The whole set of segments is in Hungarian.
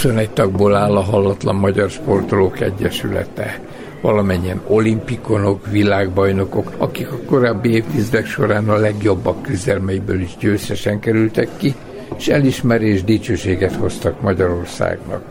21 tagból áll a Hallatlan Magyar Sportolók Egyesülete valamennyien olimpikonok, világbajnokok, akik a korábbi évtizedek során a legjobbak küzdelmeiből is győztesen kerültek ki, és elismerés dicsőséget hoztak Magyarországnak.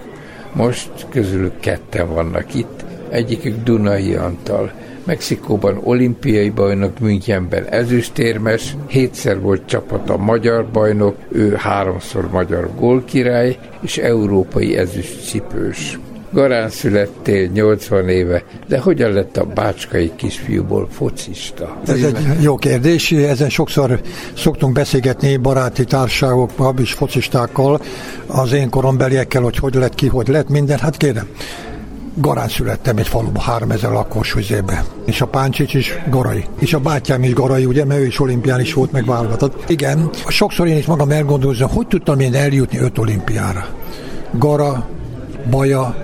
Most közülük ketten vannak itt, egyikük Dunai Antal, Mexikóban olimpiai bajnok, Münchenben ezüstérmes, hétszer volt csapata magyar bajnok, ő háromszor magyar gólkirály, és európai ezüstcipős. Garán születtél 80 éve, de hogyan lett a bácskai kisfiúból focista? Ez egy jó kérdés, ezen sokszor szoktunk beszélgetni baráti társaságokban és focistákkal, az én korombeliekkel, hogy hogy lett ki, hogy lett minden, hát kérem. Garán születtem egy faluba, 3000 lakos üzébe. És a Páncsics is Garai. És a bátyám is Garai, ugye, mert ő is olimpián is volt megválogatott. Igen, sokszor én is magam elgondolom, hogy tudtam én eljutni öt olimpiára. Gara, Baja,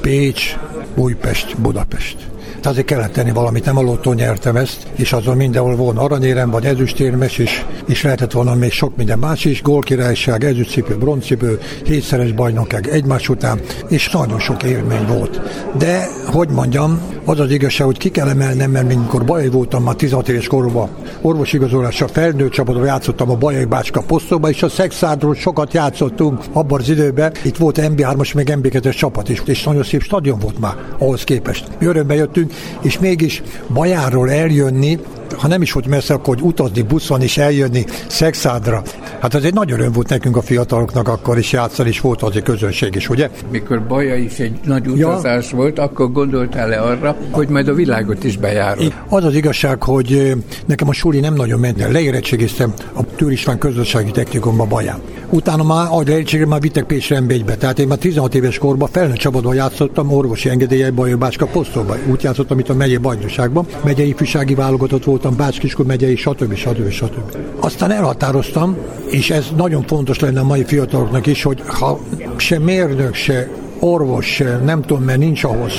Pécs, Újpest, Budapest. Tehát azért kellett tenni valamit, nem a lottó nyertem ezt, és azon mindenhol volna aranyérem, vagy ezüstérmes, és, és lehetett volna még sok minden más is, gólkirályság, ezüstcipő, broncipő, hétszeres bajnokság egymás után, és nagyon sok élmény volt. De, hogy mondjam, az az igazság, hogy ki kell emelnem, mert amikor bajai voltam már 16 éves koromban, orvosigazolásra felnőtt csapatban játszottam a Bajai Bácska posztóba, és a Szexádról sokat játszottunk abban az időben. Itt volt MB3-as, meg MB2-es csapat is, és nagyon szép stadion volt már ahhoz képest. Mi örömbe jöttünk, és mégis Bajáról eljönni, ha nem is volt messze, akkor hogy utazni buszon és eljönni Szexádra. Hát az egy nagy öröm volt nekünk a fiataloknak akkor is játszani, és volt az egy közönség is, ugye? Mikor Baja is egy nagy utazás ja. volt, akkor gondoltál-e arra, hogy majd a világot is bejárod? Az az igazság, hogy nekem a suli nem nagyon ment el. Leérettségiztem a Tűr István közösségi technikumba Baján. Utána már, ahogy leérettségre már vittek Pécsre Rembégybe. Tehát én már 16 éves korban felnőtt csapatban játszottam, orvosi engedélye Bajai Bácska posztóba. Úgy játszottam, itt a megyei bajnokságban. Megyei ifjúsági válogatott voltam, Bács-Kiskun megyei, stb. stb. stb. Aztán elhatároztam, és ez nagyon fontos lenne a mai fiataloknak is, hogy ha se mérnök, se orvos, se nem tudom, mert nincs ahhoz,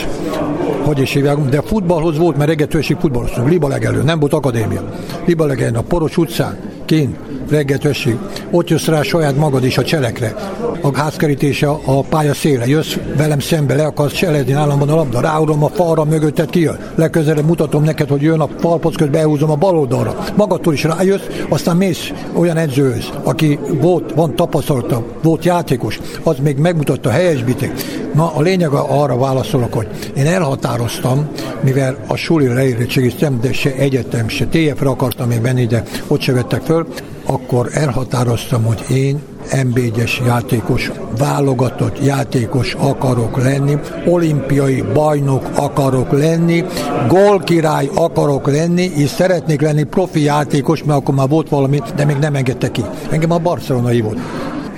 hogy is hívják, de futballhoz volt, mert reggetőség futballoztunk, Liba legelő, nem volt akadémia. Liba legelő, a Poros utcán, kint, reggetőség. Ott jössz rá saját magad is a cselekre. A házkerítése a pálya széle. Jössz velem szembe, le akarsz cselezni nálam van a labda, ráurom a falra mögötted kijön. Legközelebb mutatom neked, hogy jön a falpoc közben behúzom a bal oldalra. Magadtól is rájössz, aztán mész olyan edzőhöz, aki volt, van tapasztalata, volt játékos, az még megmutatta a helyesbítést. Na, a lényeg arra válaszolok, hogy én elhatároztam, mivel a suli leérettségiztem, de se egyetem, se TF-re akartam még menni, de ott se vettek föl, akkor elhatároztam, hogy én mb játékos, válogatott játékos akarok lenni, olimpiai bajnok akarok lenni, gólkirály akarok lenni, és szeretnék lenni profi játékos, mert akkor már volt valami, de még nem engedte ki. Engem a Barcelona hívott.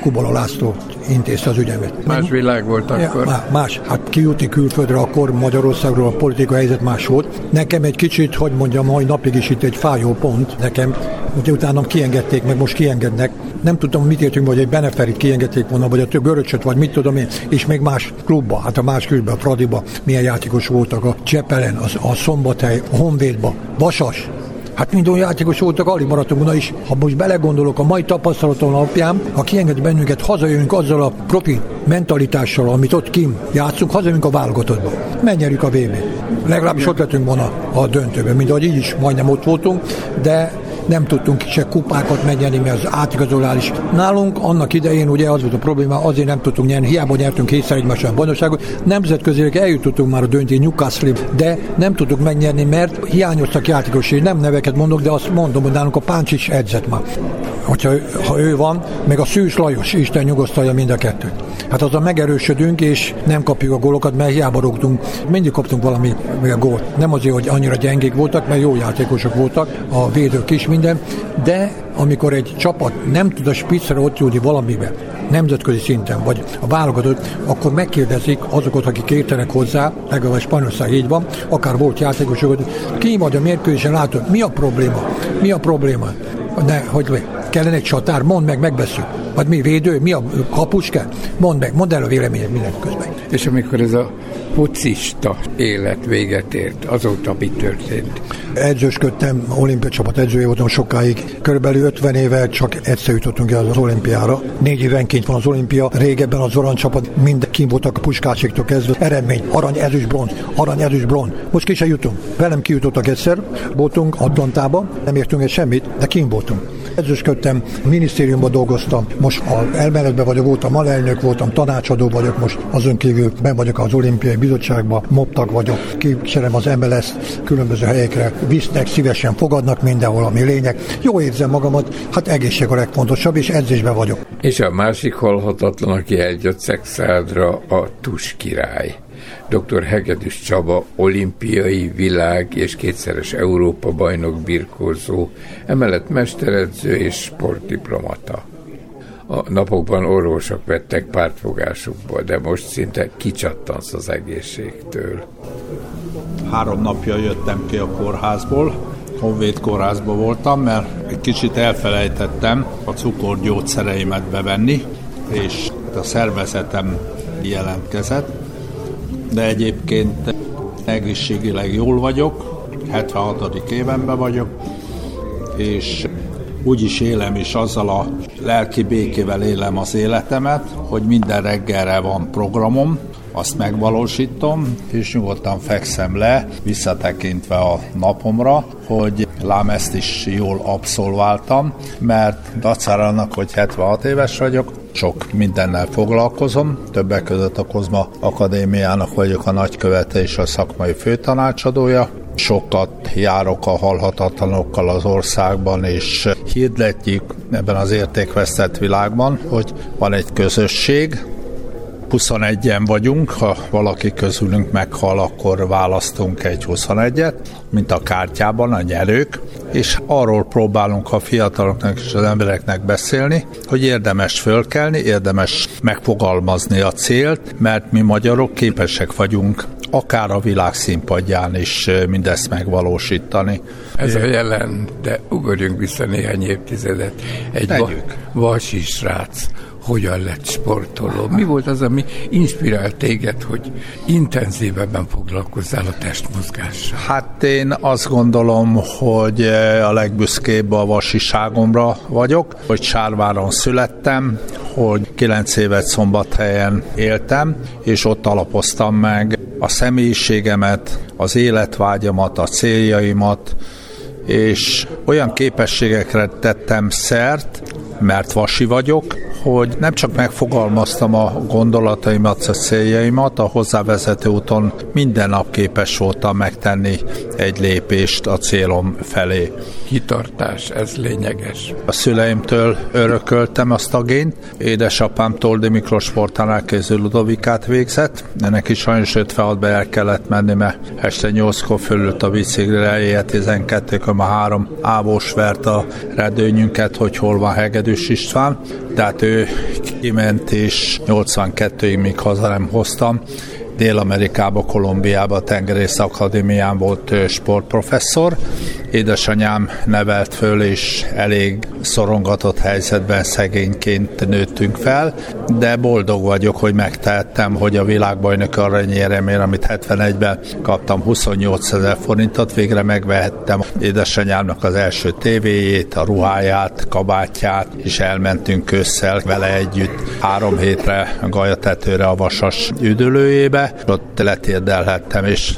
Kubola László intézte az ügyemet. Más világ volt akkor? Ja, más. Hát kijutni külföldre, akkor Magyarországról a politikai helyzet más volt. Nekem egy kicsit, hogy mondjam, mai napig is itt egy fájó pont nekem, hogy utána kiengedték, meg most kiengednek. Nem tudtam, mit értünk, hogy egy Beneferit kiengedték volna, vagy a több göröcsöt, vagy mit tudom én, és még más klubba, hát a más klubba, a Fradiba, milyen játékos voltak, a Csepelen, az, a Szombathely, a Honvédba, Vasas, Hát mind olyan játékos voltak, alig maradtunk volna is. Ha most belegondolok a mai tapasztalatom alapján, ha kienged bennünket, hazajönünk azzal a profi mentalitással, amit ott kim játszunk, hazajönünk a válogatottba. Megnyerjük a vb Legalábbis ott lettünk volna a döntőben, mint ahogy így is majdnem ott voltunk, de nem tudtunk se kupákat megnyerni, mert az átigazolás nálunk annak idején ugye az volt a probléma, azért nem tudtunk nyerni, hiába nyertünk hétszer egymáson a bajnokságot, nemzetközileg eljutottunk már a döntő Newcastle, de nem tudtuk megnyerni, mert hiányoztak játékosai, nem neveket mondok, de azt mondom, hogy nálunk a Páncs is edzett már. Hogyha ha ő van, meg a Szűs Lajos, Isten nyugosztalja mind a kettőt. Hát azon megerősödünk, és nem kapjuk a gólokat, mert hiába rúgtunk. Mindig kaptunk valami a gólt. Nem azért, hogy annyira gyengék voltak, mert jó játékosok voltak, a védők is minden, de amikor egy csapat nem tud a spiccre ott júlni valamibe, nemzetközi szinten, vagy a válogatott, akkor megkérdezik azokat, akik értenek hozzá, legalább Spanyolország így van, akár volt játékosokat, ki vagy a mérkőzésen látod, mi a probléma? Mi a probléma? Ne, hogy kellene egy csatár, mondd meg, megbeszél. Vagy mi védő? Mi a kapuske? Mondd meg, mondd el a véleményed minden közben. És amikor ez a focista élet véget ért, azóta mi történt? Edzősködtem, olimpia csapat edzője voltam sokáig. Körülbelül 50 éve csak egyszer jutottunk el az olimpiára. Négy évenként van az olimpia. Régebben az orany csapat mind kim voltak a puskácséktól kezdve. Eredmény, arany, ezüst, bronz, arany, ezüst, bronz. Most ki se jutunk. Velem kijutottak egyszer, voltunk Atlantába, nem értünk egy semmit, de kim voltunk. Edzősködtem, minisztériumban dolgoztam, most a elméletben vagyok, voltam alelnök, voltam tanácsadó vagyok, most azon kívül ben vagyok az olimpiai bizottságban, moptak vagyok, kísérem az MLS különböző helyekre, visznek, szívesen fogadnak mindenhol, ami lényeg. Jó érzem magamat, hát egészség a legfontosabb, és edzésben vagyok. És a másik halhatatlan, aki eljött Szexádra, a Tus király. Dr. Hegedűs Csaba olimpiai, világ és kétszeres Európa bajnok birkózó, emellett mesteredző és sportdiplomata. A napokban orvosok vettek pártfogásukból, de most szinte kicsattansz az egészségtől. Három napja jöttem ki a kórházból, Honvéd kórházban voltam, mert egy kicsit elfelejtettem a cukorgyógyszereimet bevenni, és a szervezetem jelentkezett, de egyébként egészségileg jól vagyok, 76. évenben vagyok, és úgy is élem, és azzal a lelki békével élem az életemet, hogy minden reggelre van programom, azt megvalósítom, és nyugodtan fekszem le, visszatekintve a napomra, hogy lám ezt is jól abszolváltam, mert dacára hogy 76 éves vagyok, sok mindennel foglalkozom, többek között a Kozma Akadémiának vagyok a nagykövete és a szakmai főtanácsadója. Sokat járok a halhatatlanokkal az országban, és hirdetjük ebben az értékvesztett világban, hogy van egy közösség, 21-en vagyunk, ha valaki közülünk meghal, akkor választunk egy 21-et, mint a kártyában a nyerők, és arról próbálunk a fiataloknak és az embereknek beszélni, hogy érdemes fölkelni, érdemes megfogalmazni a célt, mert mi magyarok képesek vagyunk akár a világ színpadján is mindezt megvalósítani. Ez a jelen, de ugorjunk vissza néhány évtizedet. Egy va- vasi srác, hogyan lett sportoló? Mi volt az, ami inspirált téged, hogy intenzívebben foglalkozzál a testmozgással? Hát én azt gondolom, hogy a legbüszkébb a vasiságomra vagyok, hogy Sárváron születtem, hogy kilenc évet szombathelyen éltem, és ott alapoztam meg a személyiségemet, az életvágyamat, a céljaimat, és olyan képességekre tettem szert, mert vasi vagyok, hogy nem csak megfogalmaztam a gondolataimat, a céljaimat, a hozzávezető úton minden nap képes voltam megtenni egy lépést a célom felé. Kitartás, ez lényeges. A szüleimtől örököltem azt a gént. Édesapám Toldi Miklós sportánál kéző Ludovikát végzett. Ennek is sajnos 56 be el kellett menni, mert este 8-kor fölült a biciklire, éjjel 12-kor a három ávós vert a redőnyünket, hogy hol van Hegedűs István. Tehát ő kiment, és 82-ig még haza nem hoztam. Dél-Amerikába, Kolumbiába, a Tengerész Akadémián volt sportprofesszor. Édesanyám nevelt föl, és elég szorongatott helyzetben szegényként nőttünk fel, de boldog vagyok, hogy megtehettem, hogy a világbajnok aranyéremért, amit 71-ben kaptam 28 ezer forintot, végre megvehettem édesanyámnak az első tévéjét, a ruháját, kabátját, és elmentünk ősszel vele együtt három hétre a Gajatetőre a Vasas üdülőjébe, ott letérdelhettem, és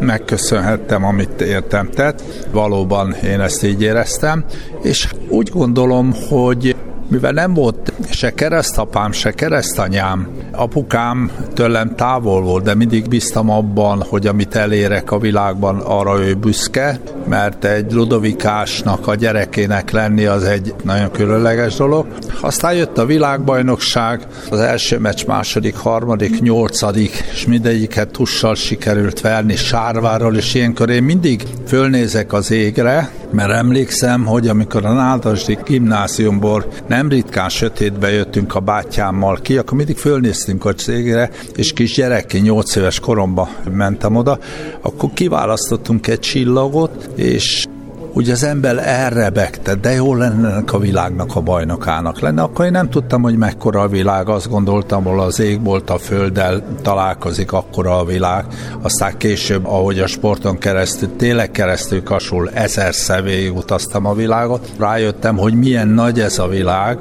megköszönhettem, amit értem tett. Valóban én ezt így éreztem, és úgy gondolom, hogy mivel nem volt se keresztapám, se keresztanyám, apukám tőlem távol volt, de mindig bíztam abban, hogy amit elérek a világban, arra ő büszke, mert egy ludovikásnak a gyerekének lenni az egy nagyon különleges dolog. Aztán jött a világbajnokság, az első meccs, második, harmadik, nyolcadik, és mindegyiket tussal sikerült verni Sárváról, és ilyenkor én mindig fölnézek az égre, mert emlékszem, hogy amikor a Nádasdi gimnáziumból nem ritkán sötétbe jöttünk a bátyámmal ki, akkor mindig fölnéztünk a cégre, és kis 8 éves koromban mentem oda, akkor kiválasztottunk egy csillagot, és ugye az ember elrebegte, de jó lenne a világnak a bajnokának lenne, akkor én nem tudtam, hogy mekkora a világ, azt gondoltam, hol az ég volt a földdel találkozik, akkora a világ, aztán később, ahogy a sporton keresztül, tényleg keresztül kasul, ezerszer utaztam a világot, rájöttem, hogy milyen nagy ez a világ,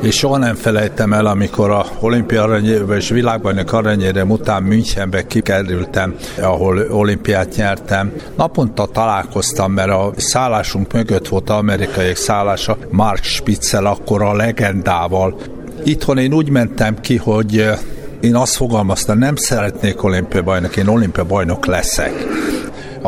és soha nem felejtem el, amikor a olimpia aranyérve és világbajnok aranyérem után Münchenbe kikerültem, ahol olimpiát nyertem. Naponta találkoztam, mert a szállásunk mögött volt amerikai szállása, Mark Spitzel, akkor a legendával. Itthon én úgy mentem ki, hogy eh, én azt fogalmaztam, nem szeretnék olimpia bajnok, én olimpia bajnok leszek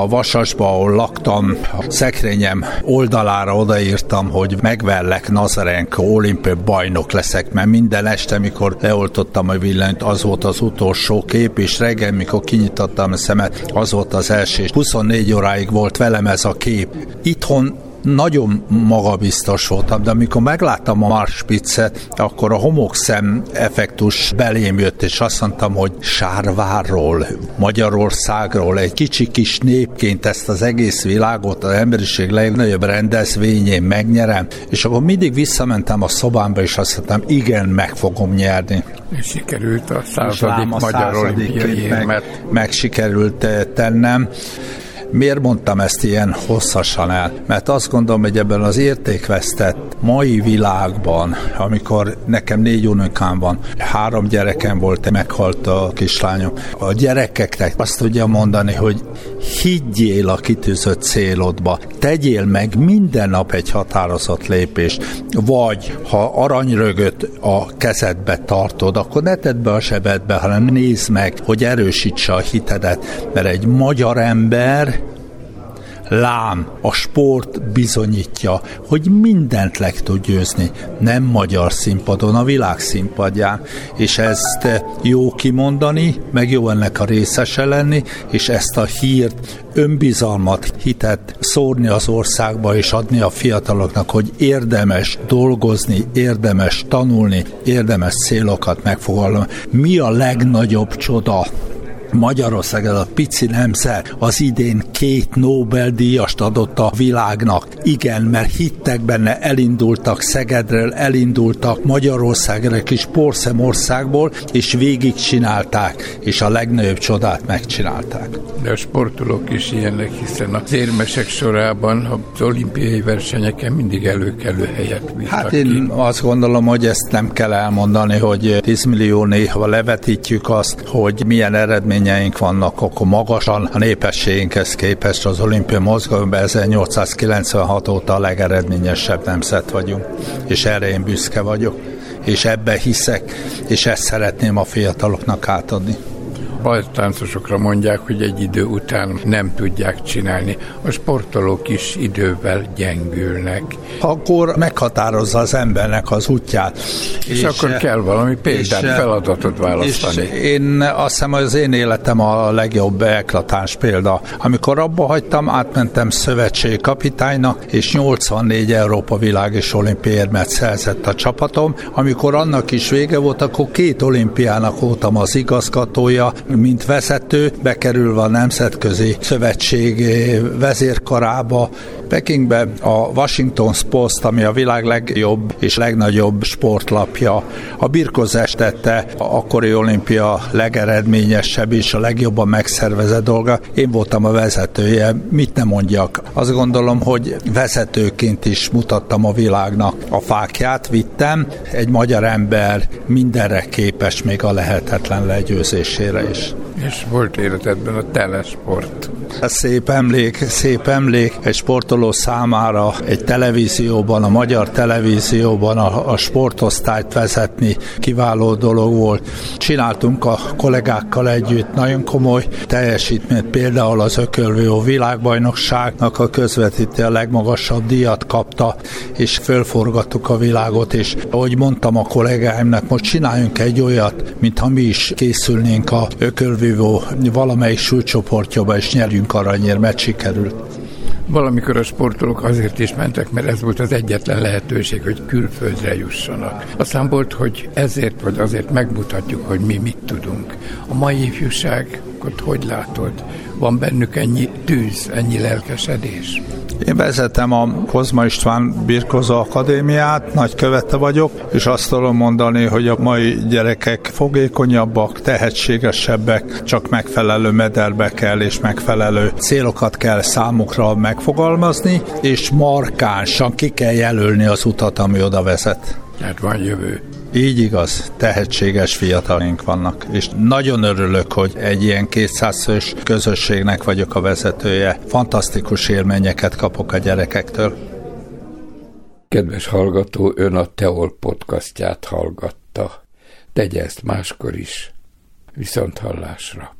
a Vasasba, ahol laktam, a szekrényem oldalára odaírtam, hogy megverlek Nazarenko, olimpia bajnok leszek, mert minden este, mikor leoltottam a villanyt, az volt az utolsó kép, és reggel, mikor kinyitottam a szemet, az volt az első. 24 óráig volt velem ez a kép. Itthon nagyon magabiztos voltam, de amikor megláttam a Marspitzet, akkor a homokszem effektus belém jött, és azt mondtam, hogy Sárvárról, Magyarországról, egy kicsi kis népként ezt az egész világot, az emberiség legnagyobb rendezvényén megnyerem, és akkor mindig visszamentem a szobámba, és azt mondtam, igen, meg fogom nyerni. És sikerült a századik magyar olimpiai meg, meg sikerült tennem. Miért mondtam ezt ilyen hosszasan el? Mert azt gondolom, hogy ebben az értékvesztett mai világban, amikor nekem négy unokám van, három gyerekem volt, meghalt a kislányom, a gyerekeknek azt tudja mondani, hogy higgyél a kitűzött célodba, tegyél meg minden nap egy határozott lépést, vagy ha aranyrögöt a kezedbe tartod, akkor ne tedd be a sebedbe, hanem nézd meg, hogy erősítse a hitedet, mert egy magyar ember Lám, a sport bizonyítja, hogy mindent leg tud győzni, nem magyar színpadon, a világ színpadján, és ezt jó kimondani, meg jó ennek a részese lenni, és ezt a hírt, önbizalmat, hitet szórni az országba, és adni a fiataloknak, hogy érdemes dolgozni, érdemes tanulni, érdemes célokat megfogalmazni. Mi a legnagyobb csoda Magyarország ez a pici nemszer az idén két Nobel-díjast adott a világnak. Igen, mert hittek benne, elindultak Szegedről, elindultak Magyarországra, kis porszemországból, és végig csinálták, és a legnagyobb csodát megcsinálták. De a sportolók is ilyenek, hiszen az érmesek sorában az olimpiai versenyeken mindig előkelő helyet Hát én ki. azt gondolom, hogy ezt nem kell elmondani, hogy 10 millió néha levetítjük azt, hogy milyen eredmény eredményeink vannak, akkor magasan a népességünkhez képest az olimpia mozgalomban 1896 óta a legeredményesebb nemzet vagyunk, és erre én büszke vagyok, és ebbe hiszek, és ezt szeretném a fiataloknak átadni bajtáncosokra mondják, hogy egy idő után nem tudják csinálni. A sportolók is idővel gyengülnek. Akkor meghatározza az embernek az útját. És, és akkor kell valami példát, és, feladatot választani. És én azt hiszem, az én életem a legjobb eklatáns példa. Amikor abba hagytam, átmentem szövetségi kapitánynak, és 84 Európa világ és olimpiai érmet szerzett a csapatom. Amikor annak is vége volt, akkor két olimpiának voltam az igazgatója, mint vezető, bekerülve a Nemzetközi Szövetség vezérkarába, Pekingbe a Washington Post, ami a világ legjobb és legnagyobb sportlapja, a birkozás tette a akkori olimpia legeredményesebb és a legjobban megszervezett dolga. Én voltam a vezetője, mit nem mondjak. Azt gondolom, hogy vezetőként is mutattam a világnak a fákját, vittem. Egy magyar ember mindenre képes, még a lehetetlen legyőzésére is. És volt életedben a telesport. Ez szép emlék, szép emlék egy sportoló számára egy televízióban, a magyar televízióban a, a sportosztályt vezetni kiváló dolog volt. Csináltunk a kollégákkal együtt nagyon komoly teljesítményt, például az Ökölvő világbajnokságnak a közvetíté a legmagasabb díjat kapta, és fölforgattuk a világot, és ahogy mondtam a kollégáimnak, most csináljunk egy olyat, mintha mi is készülnénk a Ökölvő Vívó valamelyik súlycsoportjába, és nyerjünk aranyérmet, sikerült. Valamikor a sportolók azért is mentek, mert ez volt az egyetlen lehetőség, hogy külföldre jussanak. Aztán volt, hogy ezért vagy azért megmutatjuk, hogy mi mit tudunk. A mai ifjúság diákokat hogy látod? Van bennük ennyi tűz, ennyi lelkesedés? Én vezetem a Kozma István Birkozó Akadémiát, nagykövete vagyok, és azt tudom mondani, hogy a mai gyerekek fogékonyabbak, tehetségesebbek, csak megfelelő mederbe kell és megfelelő célokat kell számukra megfogalmazni, és markánsan ki kell jelölni az utat, ami oda vezet. Tehát van jövő. Így igaz, tehetséges fiatalink vannak, és nagyon örülök, hogy egy ilyen 200 fős közösségnek vagyok a vezetője. Fantasztikus élményeket kapok a gyerekektől. Kedves hallgató, ön a Teol podcastját hallgatta. Tegye ezt máskor is. Viszont hallásra.